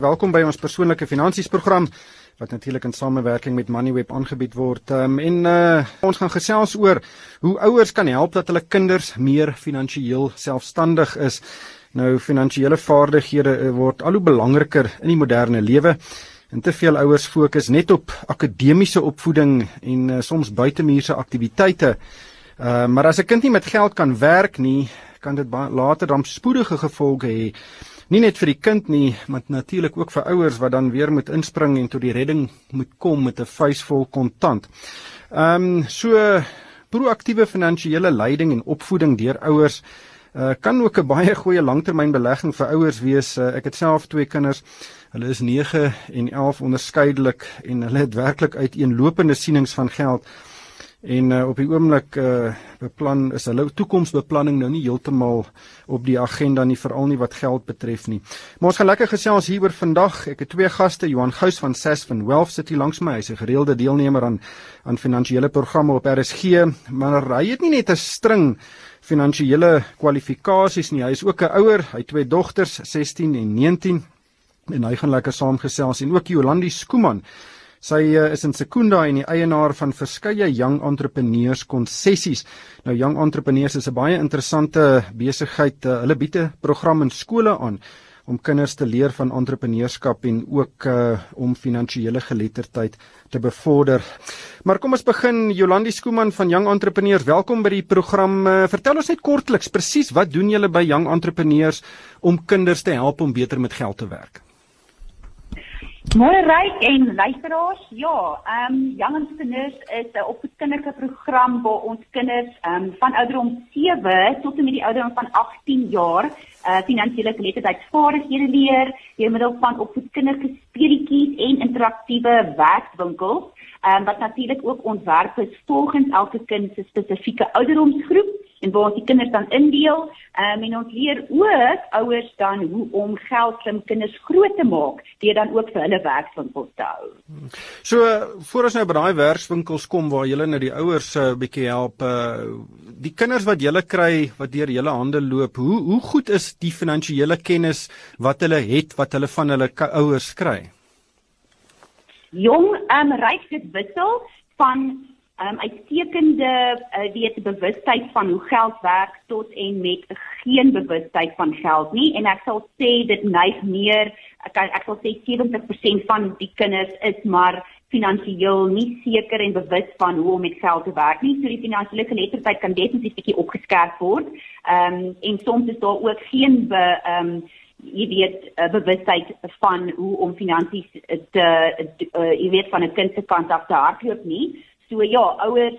Welkom by ons persoonlike finansies program wat natuurlik in samewerking met Moneyweb aangebied word. Um, en uh, ons gaan gesels oor hoe ouers kan help dat hulle kinders meer finansiëel selfstandig is. Nou finansiële vaardighede uh, word al hoe belangriker in die moderne lewe. En te veel ouers fokus net op akademiese opvoeding en uh, soms buitemuurse aktiwiteite. Uh, maar as 'n kind nie met geld kan werk nie, kan dit later dan spoedige gevolge hê nie net vir die kind nie, maar natuurlik ook vir ouers wat dan weer moet inspring en tot die redding moet kom met 'n vuisvol kontant. Ehm um, so proaktiewe finansiële leiding en opvoeding deur ouers uh, kan ook 'n baie goeie langtermynbelegging vir ouers wees. Uh, ek het self twee kinders. Hulle is 9 en 11 onderskeidelik en hulle het werklik uiteenlopende sienings van geld. En uh, op die oomblik uh, beplan is hulle toekomsbeplanning nou nie heeltemal op die agenda nie veral nie wat geld betref nie. Maar ons gaan lekker gesels hieroor vandag. Ek het twee gaste, Johan Gous van Sas van Wealth City langs my. Hy's 'n gereelde deelnemer aan aan finansiële programme op RSG, maar hy het nie net 'n string finansiële kwalifikasies nie. Hy is ook 'n ouer. Hy twee dogters, 16 en 19 en hy gaan lekker saamgesels en ook Jolandi Skooman Sy uh, is in Sekunda en die eienaar van verskeie Young Entrepreneurs konsessies. Nou Young Entrepreneurs is 'n baie interessante besigheid. Uh, hulle bied 'n program in skole aan om kinders te leer van entrepreneurskap en ook uh, om finansiële geletterdheid te bevorder. Maar kom ons begin Jolandi Skooman van Young Entrepreneurs. Welkom by die program. Uh, vertel ons net kortliks presies wat doen julle by Young Entrepreneurs om kinders te help om beter met geld te werk? Môre ryk en luisteraars. Ja, ehm um, Young Entrepreneurs is 'n opvoedkundige program waar ons kinders ehm um, van ouderdom 7 tot en met die ouderdom van 18 jaar uh finansiële geletterdheidsvaardighede leer deur middel van opvoedkundige speletjies en interaktiewe werkwinkels. Ehm um, wat natuurlik ook ontwerp is volgens elke kind se spesifieke ouderdomsgroep en waar ons die kinders dan indeel um, en ons leer ook ouers dan hoe om geld slim kinders groot te maak deur dan ook vir hulle werkswinkels te hou. So voor ons nou by daai werkswinkels kom waar jy nou die ouers 'n uh, bietjie help uh, die kinders wat jy kry wat deur julle hande loop hoe hoe goed is die finansiële kennis wat hulle het wat hulle van hulle ouers kry? Jong, ehm um, ryk dit wissel van um, uitstekende uh, weet bewustheid van hoe geld werk tot en met geen bewustheid van geld nie en ek sal sê dit neig meer ek ek sal sê 70% van die kinders is maar finansiëel nie seker en bewus van hoe om met geld te werk nie. So die finansiële geletterdheid kan definitief bietjie opgeskerp word. Ehm um, en soms is daar ook geen be ehm um, jy weet uh, bewustheid van hoe om finansies te uh, jy weet van 'n kind se kant af te hardloop nie. So ja, ouers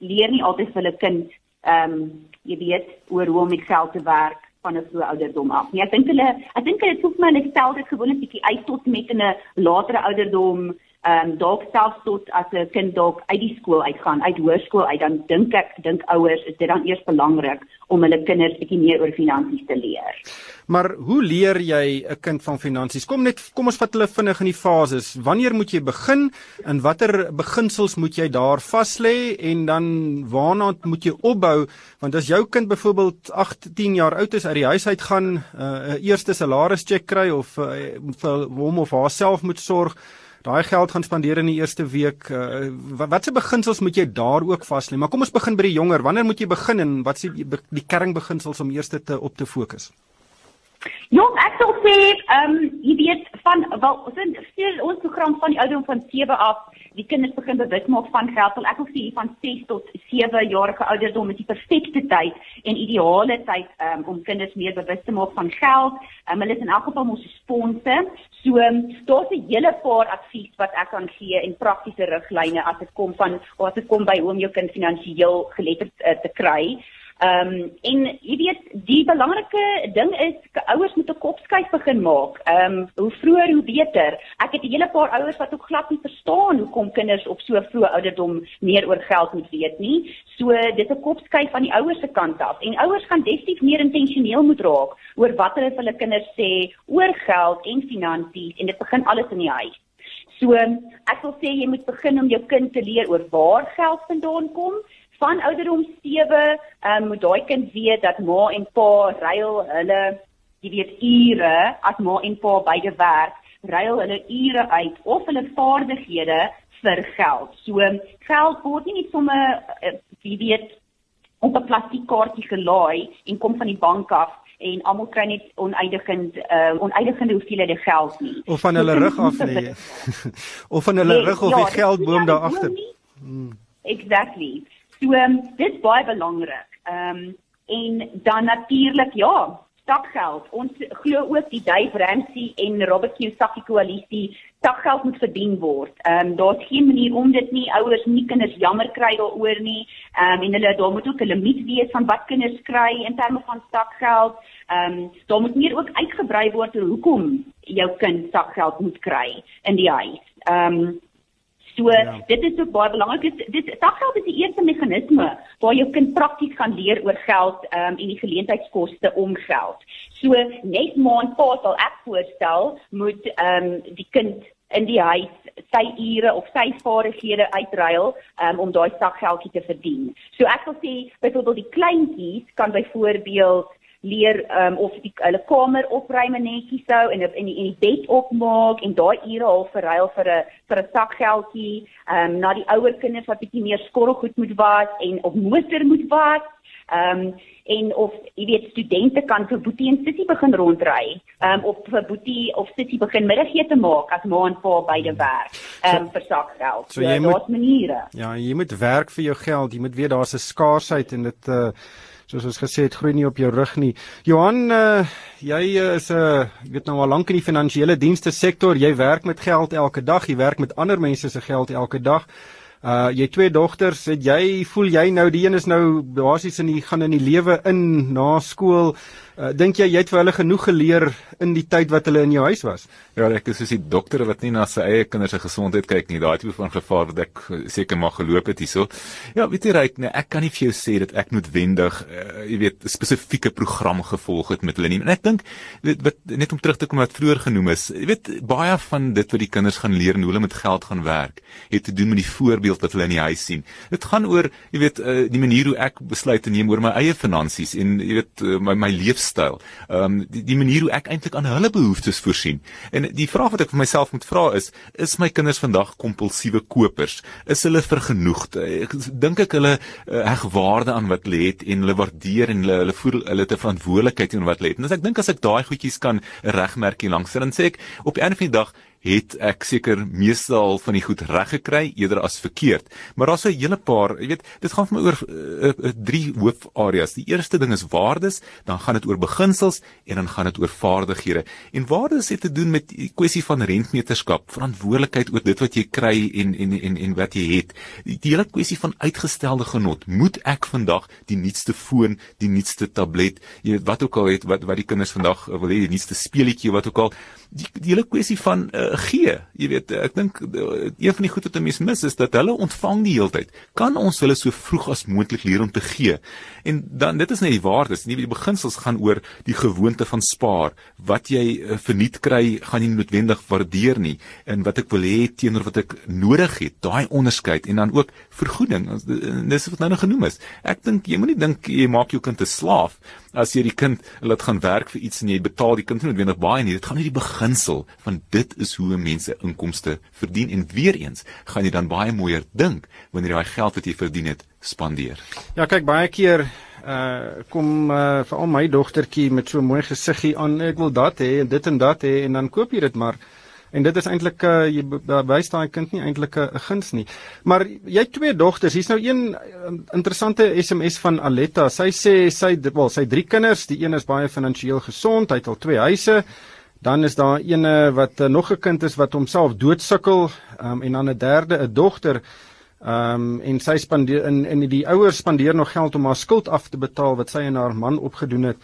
leer nie altyd vir hulle kind ehm um, jy weet oor hoe om met geld te werk van 'n vroeë ouderdom af. Nee, ek dink hulle ek dink hulle hoef maar net dit gewoonlik bietjie uit tot met 'n latere ouderdom ehm um, dalk selfs tot as 'n kind dalk uit die skool uitgaan, uit hoërskool uit, dan dink ek dink ouers is dit dan eers belangrik om hulle kinders bietjie meer oor finansies te leer. Maar hoe leer jy 'n kind van finansies? Kom net kom ons vat hulle vinnig in die fases. Wanneer moet jy begin en watter beginsels moet jy daar vas lê en dan waarna moet jy opbou? Want as jou kind byvoorbeeld 8, 10 jaar oud is uit die huis uit gaan, 'n uh, eerste salaris check kry of uh, vir hom of haarself moet sorg, daai geld gaan spandeer in die eerste week. Uh, Watse beginsels moet jy daar ook vas lê? Maar kom ons begin by die jonger. Wanneer moet jy begin en wat is die, die kernbeginsels om eers te op te fokus? Jong, ek sou sê, ehm um, jy weet van wel ons ons program van die ouderdom van 7 af die kinders begin bewus maak van geld. Wel ek wil sê van 6 tot 7 jarige ouderdom is die perfekte tyd en ideale tyd um, om kinders meer bewus te maak van geld. Um, hulle is in elk geval ons sponse. So um, daar's 'n hele paar advies wat ek kan gee en praktiese riglyne as dit kom van of as dit kom by hoe om jou kind finansiëel geletterd uh, te kry. Ehm um, en jy weet die belangrike ding is ouers moet 'n kopskuif begin maak. Ehm um, hoe vroeër hoe beter. Ek het 'n hele paar ouers wat ook glad nie verstaan hoekom kinders op so vroeë ouderdom meer oor geld moet weet nie. So dis 'n kopskuif van die ouers se kant af. En ouers gaan definitief meer intentioneel moet raak oor wat hulle vir hulle kinders sê oor geld en finansies en dit begin alles in die huis. So ek wil sê jy moet begin om jou kind te leer oor waar geld vandaan kom van ouderdom 7 um, moet daai kind weet dat ma en pa ruil hulle jy weet ure as ma en pa beide werk ruil hulle ure uit of hulle vaardighede vir geld. So geld word nie net sommer uh, wie weet op 'n plastiekkaartjie gelaai en kom van die bank af en almal kry net oneindigend uh, oneindigende hoeveelhede geld nie. Of van hulle rug af lê. of van hulle nee, rug of ja, die geldboom daar agter. Hmm. Exactly. So um, dit is baie belangrik. Ehm um, en dan natuurlik ja, stakgeld. Ons glo ook die Dave Ramsey en Robert Kiyosaki koalisie stakgeld moet verdien word. Ehm um, daar's geen manier om dit nie ouers nie kinders jammer kry daaroor nie. Ehm um, en hulle daar moet ook 'n limiet wees van wat kinders kry in terme van stakgeld. Ehm um, daar moet meer ook uitgebrei word oor hoekom jou kind stakgeld moet kry in die huis. Ehm um, So ja. dit is ook baie belangrik. Dit dit sakgeld is die eerste meganisme waar jou kind prakties gaan leer oor geld um, en die geleentheidskoste om geld. So net maand pa sal ek voorstel moet ehm um, die kind in die huis sy ure of sy vaardighede uitruil um, om daai sakgeldjie te verdien. So ek wil sê byvoorbeeld die kleintjies kan byvoorbeeld leer um, of die hulle kamer opruim netjies sou en in die, in die bed opmaak en daai ure al verruil vir 'n vir 'n sakgeldjie, ehm um, na die ouer kinders wat bietjie meer skorrelgoed moet was en op motor moet was. Ehm um, en of jy weet studente kan vir Boetie en Sissie begin rondry, ehm um, of vir Boetie of Sissie begin middagete maak as ma en pa beide werk, ehm um, so, vir sakgeld. So, so moet maniere. Ja, jy moet werk vir jou geld. Jy moet weet daar's 'n skaarsheid en dit uh soos ons gesê het groei nie op jou rug nie. Johan, uh, jy is 'n uh, jy weet nou al lank in die finansiële dienste sektor. Jy werk met geld elke dag. Jy werk met ander mense se geld elke dag. Uh jy twee dogters, het jy voel jy nou die een is nou basies in die gaan in die lewe in na skool. Uh, Dink jy jy het vir hulle genoeg geleer in die tyd wat hulle in jou huis was? Ja, ek is soos die dokter wat nie na sy eie kinders se gesondheid kyk nie. Daai tipe van gevaar wat ek seker mag geloop het hierso. Ja, weet jy reg, nee, ek kan nie vir jou sê dat ek noodwendig, uh, jy weet, spesifieke program gevolg het met hulle nie. En ek dink weet wat net om terug te kom wat vroeër genoem is, jy weet, baie van dit wat die kinders gaan leer en hoe hulle met geld gaan werk, het te doen met die voorbeeld wat hulle in die huis sien. Dit gaan oor, jy weet, uh, die manier hoe ek besluit te neem oor my eie finansies en jy weet, uh, my my lewe leefstyl. Ehm um, die, die manier hoe ek eintlik aan hulle behoeftes voorsien. En die vraag wat ek vir myself moet vra is, is my kinders vandag kompulsiewe kopers? Is hulle vergenoegd? Ek dink ek hulle uh, heg waarde aan wat hulle het en hulle waardeer en hulle hulle voel hulle het 'n verantwoordelikheid teenoor wat hulle het. En as ek dink as ek daai goedjies kan regmerk hier langs, dan sê ek op 'n of ander dag het ek seker meestal van die goed reg gekry eerder as verkeerd. Maar daar's 'n hele paar, jy weet, dit gaan vir my oor uh, uh, drie hoofareas. Die eerste ding is waardes, dan gaan dit oor beginsels en dan gaan dit oor vaardighede. En waardes het te doen met die kwessie van rentmeterskap, verantwoordelikheid oor dit wat jy kry en en en en wat jy het. Die, hele kwessie van uitgestelde genot. Moet ek vandag die nuutste foon, die nuutste tablet, jy weet wat ook al het wat wat die kinders vandag wil hê, die nuutste speletjie wat ook al die, die hele kwessie van uh, gee. Jy weet, ek dink uh, een van die goed wat 'n mens mis is dat hulle ontvang die heeltyd. Kan ons hulle so vroeg as moontlik leer om te gee? En dan dit is net die waardes, nie die beginsels gaan oor die gewoonte van spaar. Wat jy uh, verniet kry, gaan nie noodwendig waardeer nie en wat ek wil hê teenoor wat ek nodig het. Daai onderskeid en dan ook vergoeding. Dis wat nou nog genoem is. Ek dink jy moenie dink jy maak jou kind 'n slaaf as jy die kind laat gaan werk vir iets en jy betaal die kind nie noodwendig baie nie. Dit gaan nie die beginsel van dit is hoe mense inkomste verdien en weer eens gaan jy dan baie mooier dink wanneer jy daai geld wat jy verdien het spandeer. Ja, kyk baie keer uh kom uh vir al my dogtertjie met so 'n mooi gesiggie aan ek wil dat hê en dit en dat hê en dan koop jy dit maar En dit is eintlik uh, jy wys daai kind nie eintlik 'n guns nie. Maar jy het twee dogters. Hier's nou een uh, interessante SMS van Aletta. Sy sê sy wel sy drie kinders, die een is baie finansiëel gesond, hy het al twee huise. Dan is daar eene wat uh, nog 'n kind is wat homself doodsukkel um, en dan 'n derde 'n dogter. Ehm um, en sy spandeer in in die ouers spandeer nog geld om haar skuld af te betaal wat sy en haar man opgedoen het.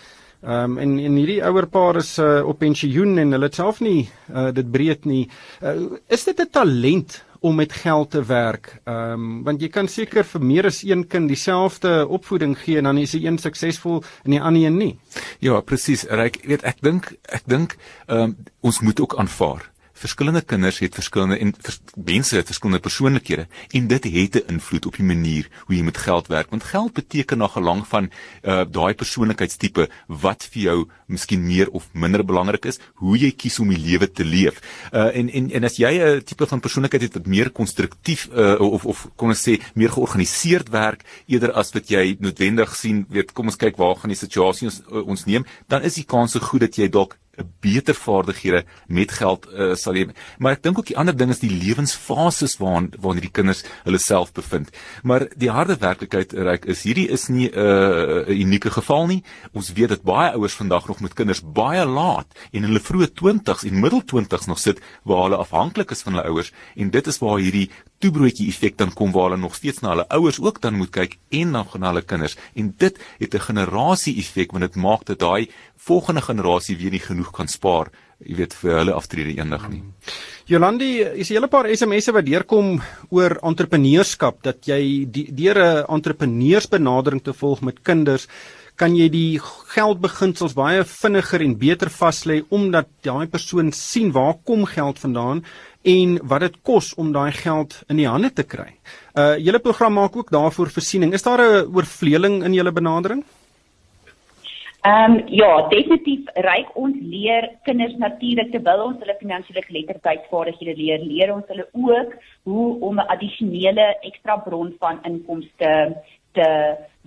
Ehm um, en en hierdie ouer paar is uh, op pensioen en hulle self nie uh, dit breed nie. Uh, is dit 'n talent om met geld te werk? Ehm um, want jy kan seker vir meer as een kind dieselfde opvoeding gee en dan is die een suksesvol en die ander een nie. Ja, presies. Ek weet ek dink ek dink ehm um, ons moet ook aanvaar verskillende kinders het verskillende en vers, mense het verskillende persoonlikhede en dit het 'n invloed op die manier hoe jy met geld werk want geld beteken na gelang van uh, daai persoonlikheidstipe wat vir jou miskien meer of minder belangrik is hoe jy kies om die lewe te leef. Uh, en en en as jy 'n tipe van persoonlikheid het wat meer konstruktief uh, of of kon ons sê meer georganiseerd werk eerder as wat jy noodwendig sien weet kom ons kyk waar gaan die situasie ons, uh, ons neem dan is die kans so goed dat jy dalk beter vaardighede met geld uh, sal hê. Maar ek dink ook die ander ding is die lewensfases waarin waarin die kinders hulle self bevind. Maar die harde werklikheid reik is hierdie is nie 'n uh, unieke geval nie. Ons weet dat baie ouers vandag nog met kinders baie laat en in hulle vroeë 20s en middel 20s nog sit waar hulle afhanklik is van hulle ouers en dit is waar hierdie toebroodjie effek dan kom waar hulle nog steeds na hulle ouers ook dan moet kyk en na hulle kinders en dit het 'n generasie effek want dit maak dat daai volgende generasie weer nie genoeg kan spaar jy weet vir hulle aftrede eendag nie. Jolandi, is 'n hele paar SMS'e wat deurkom oor entrepreneurskap dat jy deur 'n entrepreneursbenadering te volg met kinders kan jy die geldbeginsels baie vinniger en beter vas lê omdat daai persoon sien waar kom geld vandaan en wat dit kos om daai geld in die hande te kry. Uh julle program maak ook daarvoor voorsiening. Is daar 'n oorvleeling in julle benadering? Ehm um, ja, definitief ryk ons leer kinders natuurlik terwyl ons hulle finansiële geletterdheidsvaardighede leer, leer ons hulle ook hoe om 'n addisionele ekstra bron van inkomste te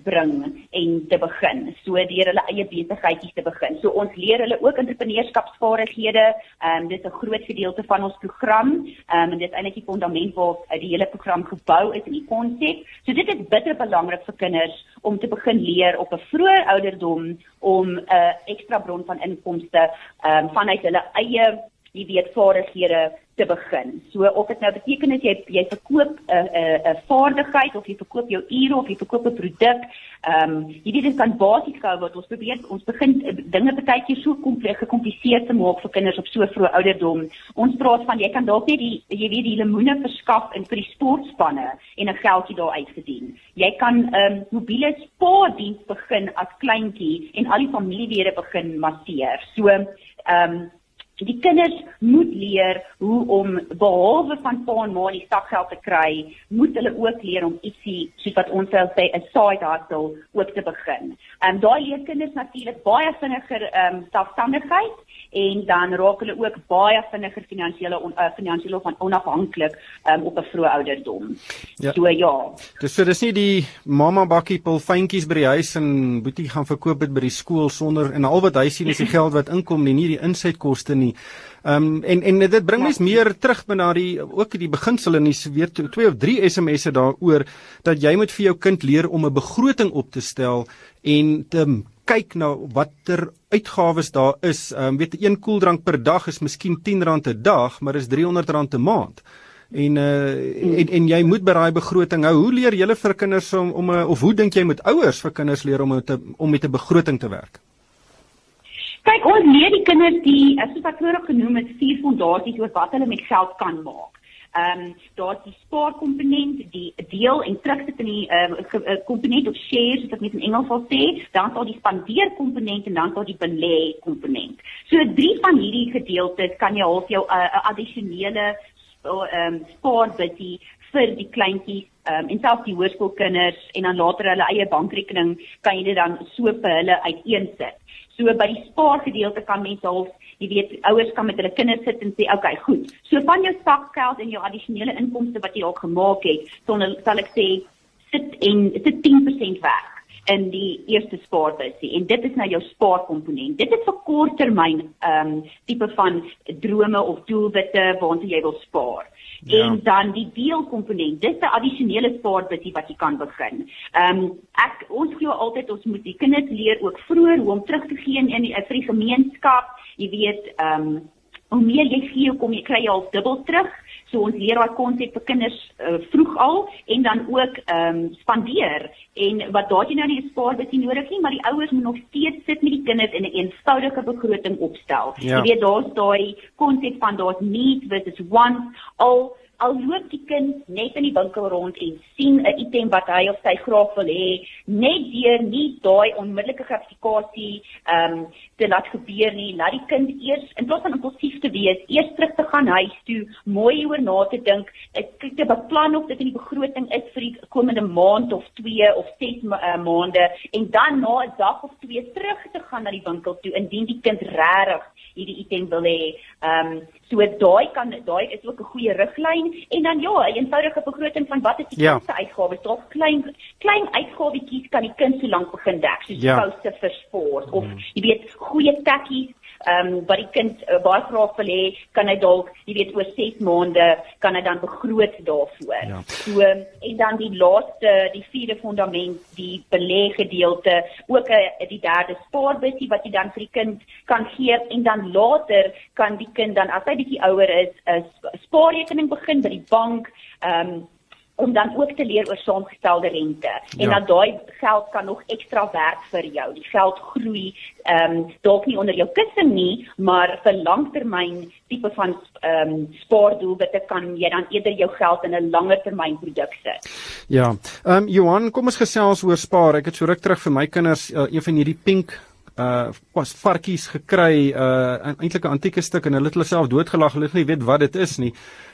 bring en te begin. So deur hulle eie besigheidjies te begin. So ons leer hulle ook entrepreneurskapsvaardighede. Ehm um, dit is 'n groot gedeelte van ons program. Ehm um, en dit is eintlik die fondament waarop die hele program gebou is in die konsep. So dit is bitter belangrik vir kinders om te begin leer op 'n vroeë ouderdom om 'n uh, ekstra bron van inkomste ehm um, vanuit hulle eie jy weet vaardighede te begin. So of dit nou beteken as jy jy verkoop 'n 'n 'n vaardigheid of jy verkoop jou ure of jy verkoop 'n produk, ehm um, jy weet dit kan basies gou word. Ons probeer ons begin eh, dinge baie keer so kompleks gekompliseer te maak vir kinders op so vroeë ouderdom. Ons praat van jy kan dalk net die jy weet die lemoene verskaf in vir die sportspanne en 'n geldjie daar uitgedien. Jy kan 'n um, mobiele spaardiens begin as kleintjie en al die familielede begin masseer. So ehm um, Die kinders moet leer hoe om behalwe van pa en ma die sakgeld te kry, moet hulle ook leer om ietsie soos wat ons sal sê 'n side hustle ook te begin. Ehm um, daai leer kinders natuurlik baie vinniger ehm um, selfstandigheid en dan raak hulle ook baie vinniger finansiële on, uh, finansiële van onafhanklik um, op 'n vroeë ouderdom. Ja. So ja. Dis so dis nie die mamma bakkie pilfyntjies by die huis en boetie gaan verkoop dit by die skool sonder en al wat hy sien is die geld wat inkom nie, nie die insetkoste nie. Ehm um, en en dit bring mens ja. meer terug by na die ook die beginsel in die weet twee of drie SMS'e daaroor dat jy moet vir jou kind leer om 'n begroting op te stel en te kyk na watter uitgawes daar is. Ehm um, weet een koeldrank per dag is miskien R10 'n dag, maar is R300 'n maand. En uh en en jy moet by daai begroting hou. Hoe leer julle vir kinders om om 'n uh, of hoe dink jy moet ouers vir kinders leer om 'n om met 'n begroting te werk? Kyk, ons leer die kinders die soos ek vroeër genoem het, vier fondasies oor wat hulle met geld kan maak. Ehm um, daar's die spaarkomponent, die deel en terugsit in die ehm um, komponent of shares wat ek met in Engels sal sê, dan sal die spandeerkomponent en dan sal die belê komponent. So drie van hierdie gedeeltes kan jy half jou 'n uh, addisionele ehm um, spaarbuddy vir die kleintjies ehm um, en selfs die hoërskoolkinders en dan later hulle eie bankrekening kan jy dit dan so vir hulle uiteensit. So by die spaargedeelte kan mense half jy weet ouers kan met hulle kinders sit en sê okay goed so van jou sakgeld en jou addisionele inkomste wat jy al gemaak het sonder sal ek sê sit en sit 10% weg in die eerste spaarbusie en dit is nou jou spaarkomponent dit is vir korttermyn ehm um, tipe van drome of doelwitte waarna jy wil spaar Ja. en dan die deelkomponent. Dis 'n addisionele spaarbusie wat jy kan begin. Ehm um, ek ons glo altyd ons moet die kinders leer ook vroeër hoe om terug te gee in 'n vir die gemeenskap. Jy weet, ehm um, hoe meer jy gee, kom jy kry jy al dubbel terug. So ons leer daai konsep vir kinders uh, vroeg al en dan ook ehm um, spandeer en wat daar jy nou nie 'n spaarbusie nodig nie, maar die ouers moet nog steeds sit met die kinders en 'n een eenvoudige begroting opstel. Ja. Jy weet daar's daai konsep van daar's needs versus wants al al loop die kind net in die winkel rond en sien 'n item wat hy of sy graag wil hê, net deur nie daai onmiddellike gratifikasie ehm um, te laat gebeur nie, laat die kind eers in plaas van impulsief te wees, eers terug te gaan huis toe, mooi oor na te dink, kyk te beplan of dit in die begroting is vir die komende maand of 2 of 6 ma uh, maande en dan na 'n dag of twee terug te gaan na die winkel toe indien die kind regtig hierdie item wil hê. Ehm um, so daai kan daai is ook 'n goeie riglyn en dan ja, 'n eenvoudige begroting van wat is die ja. uitgawes? Dalk klein klein uitgawetjies kan die kind so lank begin dek, soos ja. kouse vir sport of mm. jy weet goeie tekkies ehm um, wat die kind uh, baie graag wil hê, kan hy dalk, jy weet, oor 6 maande kan hy dan begroot daarvoor. Ja. So en dan die laaste, die vierde fundament, die belê gedeelte, ook 'n uh, die derde spaarbusie wat jy dan vir die kind kan gee en dan later kan die kind dan as hy bietjie ouer is, 'n spaarrekening begin by die bank, ehm um, om dan ook te leer oor saamgestelde rente en ja. dat daai geld kan nog ekstra werk vir jou. Die geld groei ehm um, dalk nie onder jou kussing nie, maar vir langtermyn tipe van ehm um, spaardoelwitte kan jy dan eerder jou geld in 'n langer termyn produk sit. Ja. Ehm um, Johan, kom ons gesels oor spaar. Ek het so ruk terug vir my kinders uh, een van hierdie pink uh pas varkies gekry uh eintlik 'n antieke stuk en hulle het hulle self doodgelag. Hulle het nie weet wat dit is nie.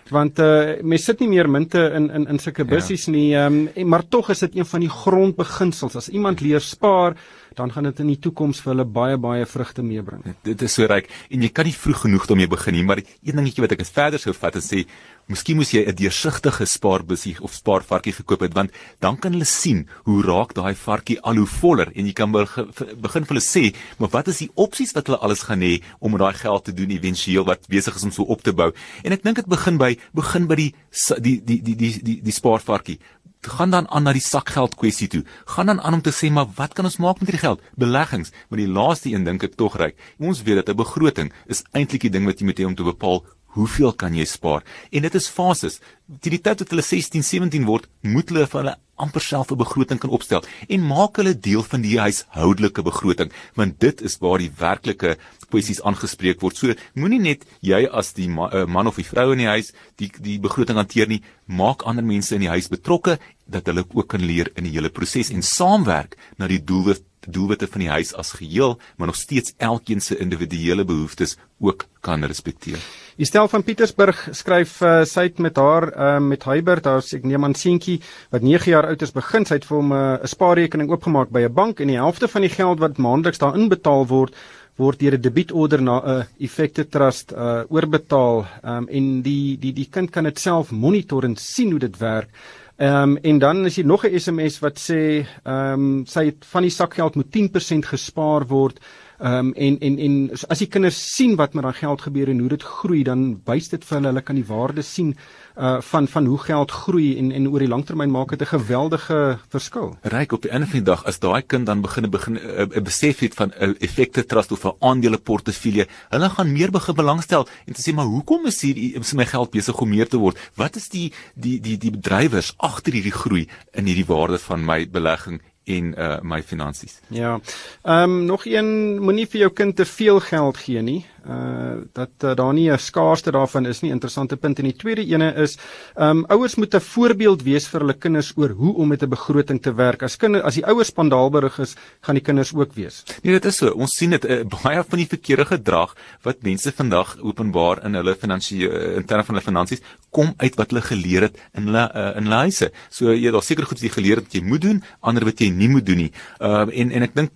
Want uh mense sit nie meer munte in in in sulke bussies ja. nie um, en maar tog is dit een van die grondbeginsels. As iemand leer spaar dan gaan dit in die toekoms vir hulle baie baie vrugte meebring. Dit is so ryk en jy kan nie vroeg genoeg daarmee begin nie, maar een dingetjie wat ek is verder sou vat en sê, miskien moes jy 'n deursigtige spaarbusie of spaarvarkie gekoop het want dan kan hulle sien hoe raak daai varkie al hoe voller en jy kan begin vir hulle sê, maar wat is die opsies wat hulle alles gaan hê om daai geld te doen éventueel wat besig is om so op te bou? En ek dink dit begin by begin by die die die die die die, die spaarvarkie gaan dan aan na die sakgeld kwessie toe. Gaan dan aan om te sê maar wat kan ons maak met hierdie geld? Beleggings, maar die laaste een dink ek tog ryk. Ons weet dat 'n begroting is eintlik die ding wat jy moet hê om te bepaal hoeveel kan jy spaar? En dit is fases. Teen die tyd dat hulle 16, 17 word, moet hulle vir hulle amper self 'n begroting kan opstel en maak hulle deel van die huishoudelike begroting, want dit is waar die werklike kwessies aangespreek word. So moenie net jy as die ma uh, man of die vrou in die huis die die begroting hanteer nie, maak ander mense in die huis betrokke dat hulle ook kan leer in die hele proses en saamwerk na die doelwit doelwitte van die huis as geheel, maar nog steeds elkeen se individuele behoeftes ook kan respekteer. Estel van Pietersburg skryf uh, sy het met haar uh, met Hybert, daar's ek neem aan seentjie wat 9 jaar oud is begin, sy het vir hom eh, 'n uh, spaarrekening oopgemaak by 'n bank en die helfte van die geld wat maandeliks daarin betaal word word deur 'n debietorder na 'n effekte trust uh oorbetaal um, en die die die kind kan dit self monitor en sien hoe dit werk. Ehm um, en dan is hier nog 'n SMS wat sê ehm um, sy het van die sakgeld moet 10% gespaar word. Ehm um, en en en as die kinders sien wat met daai geld gebeur en hoe dit groei, dan wys dit vir hulle hulle kan die waarde sien uh van van hoe geld groei en en oor die langtermyn maak dit 'n geweldige verskil. Ryk op die einde van die dag as daai kind dan begin begin 'n uh, besef het van 'n uh, effekte trust of 'n aandele portefeulje, hulle gaan meer begin belangstel en te sê maar hoekom is hier is my geld besig om meer te word? Wat is die die die die bedrywers agter hierdie groei in hierdie waarde van my belegging en uh my finansies. Ja. Ehm um, nog een moenie vir jou kind te veel geld gee nie uh dat uh, daar nie 'n skaarste daarvan is nie. Interessante punt en die tweede ene is um ouers moet 'n voorbeeld wees vir hulle kinders oor hoe om met 'n begroting te werk. As kinders as die ouers spandaalberig is gaan die kinders ook wees. Nee dit is so. Ons sien dit uh, baie van die verkeerde gedrag wat mense vandag openbaar in hulle finansiële in terme van hulle finansies kom uit wat hulle geleer het in hulle uh, in hulle huise. So jy daar seker goed wat jy geleer het wat jy moet doen ander wat jy nie moet doen nie. Uh en en ek dink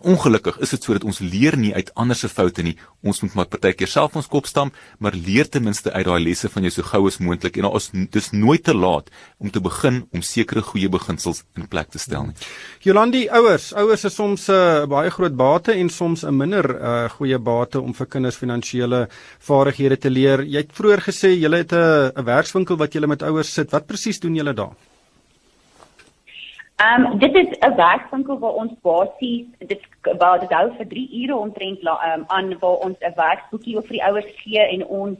ongelukkig is dit sodat ons leer nie uit ander se foute nie. Ons moet maar partykeer self ons kop stamp, maar leer ten minste uit daai lesse van jou so gou as moontlik en ons dis nooit te laat om te begin om sekere goeie beginsels in plek te stel nie. Jolandi ouers, ouers is soms 'n uh, baie groot bate en soms 'n minder uh, goeie bate om vir kinders finansiële vaardighede te leer. Jy het vroeër gesê jy het 'n 'n werkswinkel wat jy met ouers sit. Wat presies doen julle daar? Ehm um, dit is 'n werkswinkel waar ons basies dit waar dit hou vir 3 ure omtrent um, aan waar ons 'n werkboekie vir die ouers gee en ons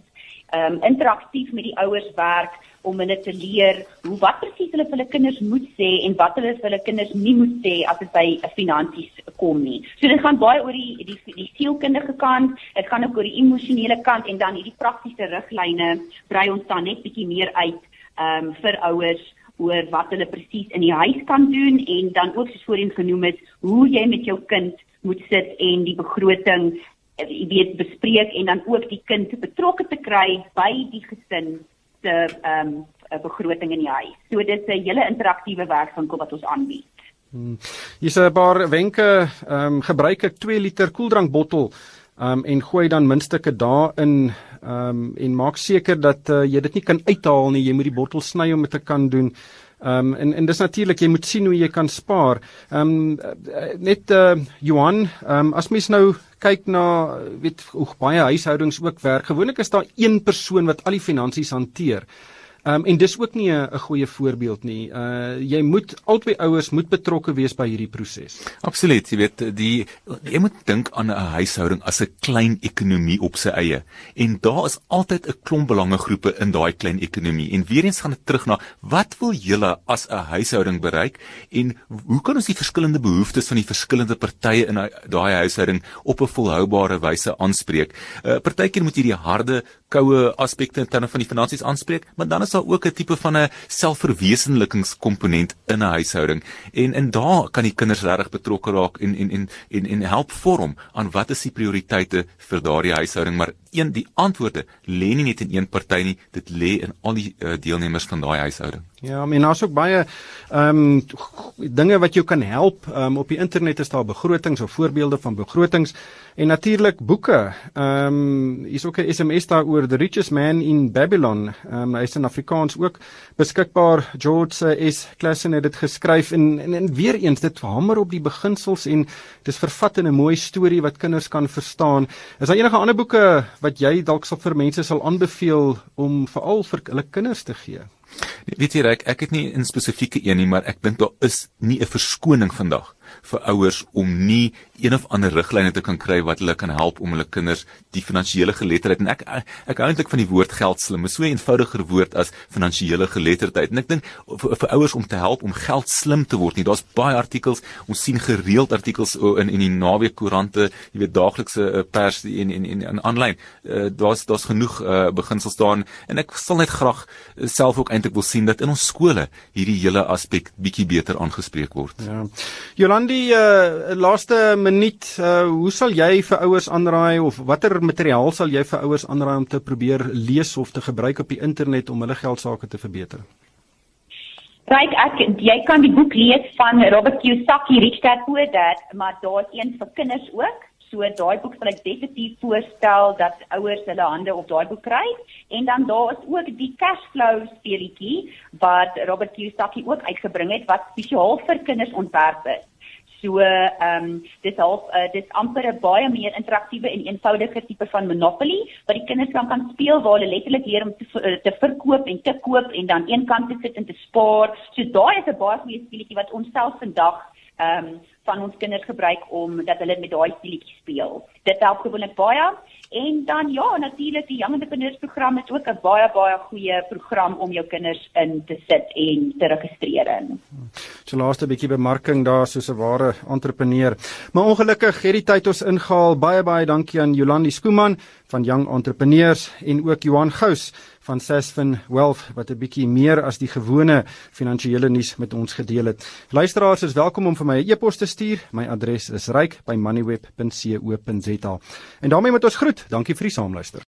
ehm um, interaktief met die ouers werk om hulle te leer hoe wat presies hulle vir hulle kinders moet sê en wat hulle vir hulle kinders nie moet sê as dit by finansies kom nie. So dit gaan baie oor die die die sielkundige kant, dit gaan ook oor die emosionele kant en dan hierdie praktiese riglyne brei ons dan net bietjie meer uit ehm um, vir ouers oor wat hulle presies in die huis kan doen en dan ook soos voorheen genoem het, hoe jy met jou kind moet sit en die begroting jy weet bespreek en dan ook die kind betrokke te kry by die gesin se ehm um, begroting in die huis. So dit is 'n hele interaktiewe werkswinkel wat ons aanbied. Hmm. Hier's 'n paar wenke, ehm um, gebruik 'n 2 liter koeldrankbottel ehm um, en gooi dan minstukke daarin ehm um, en maak seker dat uh, jy dit nie kan uithaal nie. Jy moet die bottel sny om dit te kan doen. Ehm um, en en dis natuurlik jy moet sien hoe jy kan spaar. Ehm um, net uh, Johan, ehm um, as mens nou kyk na weet hoe baie huishoudings ook werk, gewoonlik is daar een persoon wat al die finansies hanteer. Ehm um, en dis ook nie 'n goeie voorbeeld nie. Uh jy moet albei ouers moet betrokke wees by hierdie proses. Absoluut, jy weet die jy moet dink aan 'n huishouding as 'n klein ekonomie op sy eie. En daar is altyd 'n klomp belangegroepe in daai klein ekonomie. En weer eens gaan dit terug na wat wil julle as 'n huishouding bereik en hoe kan ons die verskillende behoeftes van die verskillende partye in daai huishouding op 'n volhoubare wyse aanspreek? Uh partykeer moet jy die harde, koue aspekte in terme van die finansies aanspreek, maar dan is daar ook 'n tipe van 'n selfverwesenlikingskomponent in 'n huishouding. En en daar kan die kinders regtig betrokke raak en en en en en help vorm aan wat is die prioriteite vir daardie huishouding. Maar een die antwoorde lê nie net in een party nie dit lê in al die uh, deelnemers van daai huishouding Ja, men daar's ook baie ehm um, dinge wat jou kan help. Ehm um, op die internet is daar begrotings of voorbeelde van begrotings en natuurlik boeke. Ehm um, hier's ook 'n SMS daaroor The Richest Man in Babylon. Ehm um, hy's in Afrikaans ook beskikbaar. George S. Clason het dit geskryf en, en en weer eens dit hamer op die beginsels en dis vervat in 'n mooi storie wat kinders kan verstaan. Is daar enige ander boeke wat jy dalk sal vir mense sal aanbeveel om veral vir hulle kinders te gee? Weet jy reg, ek het nie 'n spesifieke een nie, maar ek dink daar is nie 'n verskoning vandag vir ouers om nie een of ander riglyne te kan kry wat hulle kan help om hulle kinders die finansiële geletterdheid en ek ek hou eintlik van die woord geldslim, is so 'n eenvoudiger woord as finansiële geletterdheid. En ek dink vir, vir ouers om te help om geldslim te word nie. Daar's baie artikels, ons sien gereeld artikels in in die naweek koerante, jy weet daaglikse uh, pers en en en aanlyn. Uh, daar's daar's genoeg uh, beginsels daarin en ek sal net graag self ook eintlik wil sien dat in ons skole hierdie hele aspek bietjie beter aangespreek word. Ja. Jolandi, uh, laaste minuut, uh, hoe sal jy vir ouers aanraai of watter materiaal sal jy vir ouers aanraai om te probeer lees of te gebruik op die internet om hulle geld sake te verbeter? Ryk ek jy kan die boek lees van Robert Kiyosaki Rich Dad Poor Dad, maar daar's een vir kinders ook. So daai boek sal ek definitief voorstel dat ouers hulle hande op daai boek kry en dan daar is ook die cash flow speletjie wat Robert Kiyosaki ook uitgebring het wat spesiaal vir kinders ontwerp is. So ehm um, dis half uh, dis amper 'n baie meer interaktiewe en eenvoudiger tipe van Monopoly wat die kinders kan kan speel waar hulle letterlik leer om te uh, te verkoop en te koop en dan een kant te sit en te spaar. So daai is 'n baie goeie speletjie wat ons self vandag ehm um, van ons kinders gebruik om dat hulle met daai speletjie speel. Dit help gewoonlik baie. En dan ja, natuurlik die Young Entrepreneurs program is ook 'n baie baie goeie program om jou kinders in te sit en te registreer in. So laaste bietjie bemarking daar soos 'n ware entrepreneur. Maar ongelukkig het die tyd ons ingehaal. Baie baie dankie aan Jolandi Skooman van Young Entrepreneurs en ook Johan Gous van Sasfin Wealth wat 'n bietjie meer as die gewone finansiële nuus met ons gedeel het. Luisteraars is welkom om vir my 'n e e-pos te stuur. My adres is ryk@moneyweb.co.za. En daarmee moet ons groet. Dankie vir die saamluister.